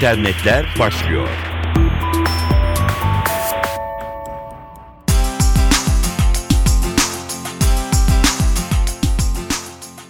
internetler başlıyor.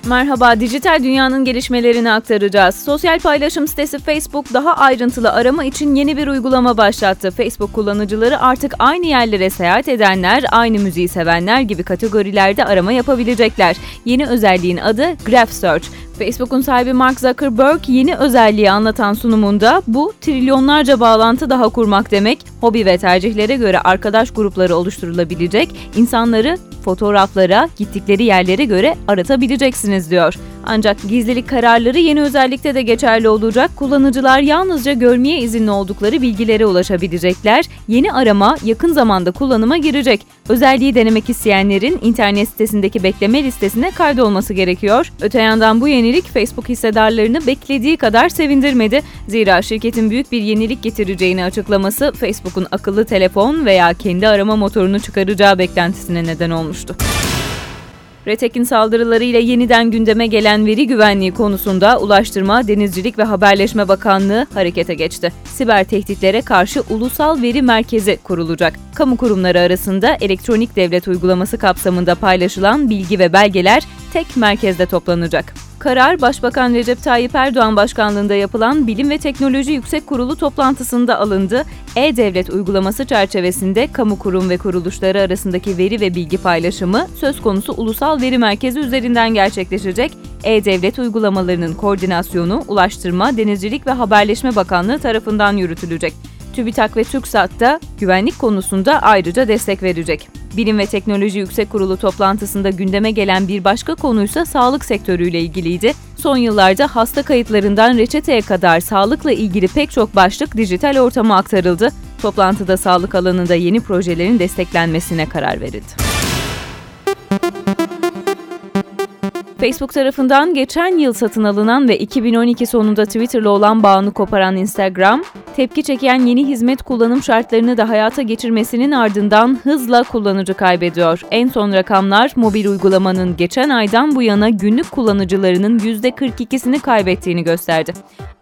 Merhaba, dijital dünyanın gelişmelerini aktaracağız. Sosyal paylaşım sitesi Facebook daha ayrıntılı arama için yeni bir uygulama başlattı. Facebook kullanıcıları artık aynı yerlere seyahat edenler, aynı müziği sevenler gibi kategorilerde arama yapabilecekler. Yeni özelliğin adı Graph Search. Facebook'un sahibi Mark Zuckerberg yeni özelliği anlatan sunumunda bu trilyonlarca bağlantı daha kurmak demek, hobi ve tercihlere göre arkadaş grupları oluşturulabilecek, insanları fotoğraflara, gittikleri yerlere göre aratabileceksiniz diyor. Ancak gizlilik kararları yeni özellikte de geçerli olacak. Kullanıcılar yalnızca görmeye izinli oldukları bilgilere ulaşabilecekler. Yeni arama yakın zamanda kullanıma girecek. Özelliği denemek isteyenlerin internet sitesindeki bekleme listesine kaydolması gerekiyor. Öte yandan bu yenilik Facebook hissedarlarını beklediği kadar sevindirmedi. Zira şirketin büyük bir yenilik getireceğini açıklaması Facebook'un akıllı telefon veya kendi arama motorunu çıkaracağı beklentisine neden olmuştu. Retek'in saldırılarıyla yeniden gündeme gelen veri güvenliği konusunda Ulaştırma, Denizcilik ve Haberleşme Bakanlığı harekete geçti. Siber tehditlere karşı Ulusal Veri Merkezi kurulacak. Kamu kurumları arasında elektronik devlet uygulaması kapsamında paylaşılan bilgi ve belgeler tek merkezde toplanacak. Karar, Başbakan Recep Tayyip Erdoğan başkanlığında yapılan Bilim ve Teknoloji Yüksek Kurulu toplantısında alındı. E-Devlet uygulaması çerçevesinde kamu kurum ve kuruluşları arasındaki veri ve bilgi paylaşımı söz konusu Ulusal Veri Merkezi üzerinden gerçekleşecek. E-Devlet uygulamalarının koordinasyonu Ulaştırma, Denizcilik ve Haberleşme Bakanlığı tarafından yürütülecek. TÜBİTAK ve TÜKSAT da güvenlik konusunda ayrıca destek verecek. Bilim ve Teknoloji Yüksek Kurulu toplantısında gündeme gelen bir başka konuysa sağlık sektörüyle ilgiliydi. Son yıllarda hasta kayıtlarından reçeteye kadar sağlıkla ilgili pek çok başlık dijital ortama aktarıldı. Toplantıda sağlık alanında yeni projelerin desteklenmesine karar verildi. Facebook tarafından geçen yıl satın alınan ve 2012 sonunda Twitter'la olan bağını koparan Instagram, tepki çeken yeni hizmet kullanım şartlarını da hayata geçirmesinin ardından hızla kullanıcı kaybediyor. En son rakamlar mobil uygulamanın geçen aydan bu yana günlük kullanıcılarının %42'sini kaybettiğini gösterdi.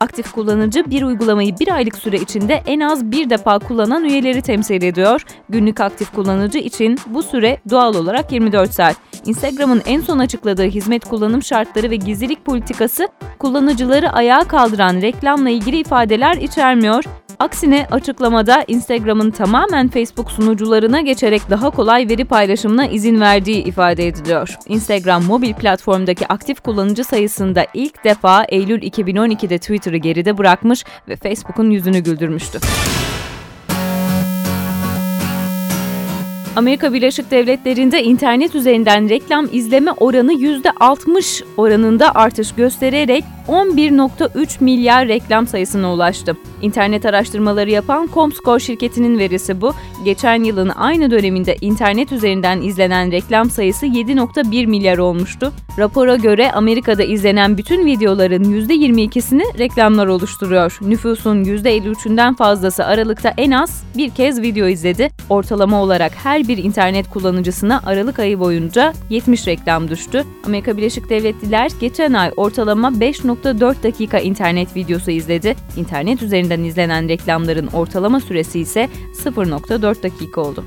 Aktif kullanıcı bir uygulamayı bir aylık süre içinde en az bir defa kullanan üyeleri temsil ediyor. Günlük aktif kullanıcı için bu süre doğal olarak 24 saat. Instagram'ın en son açıkladığı hizmet kullanım şartları ve gizlilik politikası kullanıcıları ayağa kaldıran reklamla ilgili ifadeler içermiyor. Aksine açıklamada Instagram'ın tamamen Facebook sunucularına geçerek daha kolay veri paylaşımına izin verdiği ifade ediliyor. Instagram mobil platformdaki aktif kullanıcı sayısında ilk defa Eylül 2012'de Twitter'ı geride bırakmış ve Facebook'un yüzünü güldürmüştü. Amerika Birleşik Devletleri'nde internet üzerinden reklam izleme oranı %60 oranında artış göstererek 11.3 milyar reklam sayısına ulaştı. İnternet araştırmaları yapan Comscore şirketinin verisi bu. Geçen yılın aynı döneminde internet üzerinden izlenen reklam sayısı 7.1 milyar olmuştu. Rapora göre Amerika'da izlenen bütün videoların %22'sini reklamlar oluşturuyor. Nüfusun %53'ünden fazlası Aralık'ta en az bir kez video izledi. Ortalama olarak her bir internet kullanıcısına Aralık ayı boyunca 70 reklam düştü. Amerika Birleşik Devletliler geçen ay ortalama 5.4 dakika internet videosu izledi. İnternet üzerinden izlenen reklamların ortalama süresi ise 0.4 dakika oldu.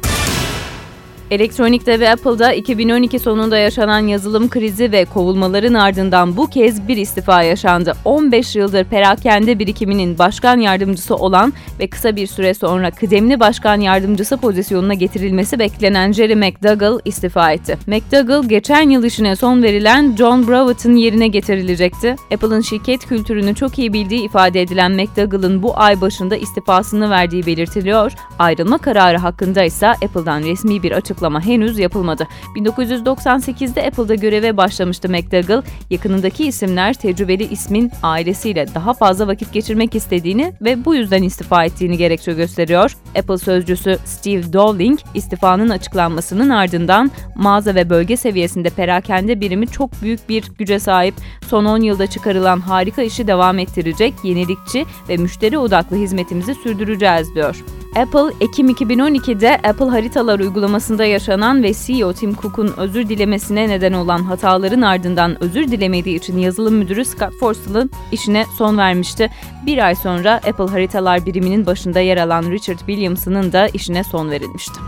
Elektronik'te ve Apple'da 2012 sonunda yaşanan yazılım krizi ve kovulmaların ardından bu kez bir istifa yaşandı. 15 yıldır perakende birikiminin başkan yardımcısı olan ve kısa bir süre sonra kıdemli başkan yardımcısı pozisyonuna getirilmesi beklenen Jerry McDougall istifa etti. McDougall geçen yıl işine son verilen John Browett'ın yerine getirilecekti. Apple'ın şirket kültürünü çok iyi bildiği ifade edilen McDougall'ın bu ay başında istifasını verdiği belirtiliyor. Ayrılma kararı hakkında ise Apple'dan resmi bir açıklama açıklama henüz yapılmadı. 1998'de Apple'da göreve başlamıştı McDougall. Yakınındaki isimler tecrübeli ismin ailesiyle daha fazla vakit geçirmek istediğini ve bu yüzden istifa ettiğini gerekçe gösteriyor. Apple sözcüsü Steve Dowling istifanın açıklanmasının ardından mağaza ve bölge seviyesinde perakende birimi çok büyük bir güce sahip. Son 10 yılda çıkarılan harika işi devam ettirecek, yenilikçi ve müşteri odaklı hizmetimizi sürdüreceğiz diyor. Apple, Ekim 2012'de Apple Haritalar uygulamasında yaşanan ve CEO Tim Cook'un özür dilemesine neden olan hataların ardından özür dilemediği için yazılım müdürü Scott Forstall'ın işine son vermişti. Bir ay sonra Apple Haritalar biriminin başında yer alan Richard Williamson'ın da işine son verilmişti.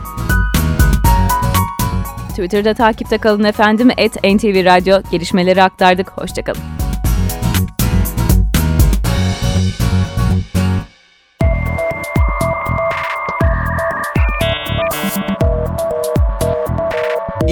Twitter'da takipte kalın efendim. Et NTV Radyo gelişmeleri aktardık. Hoşçakalın.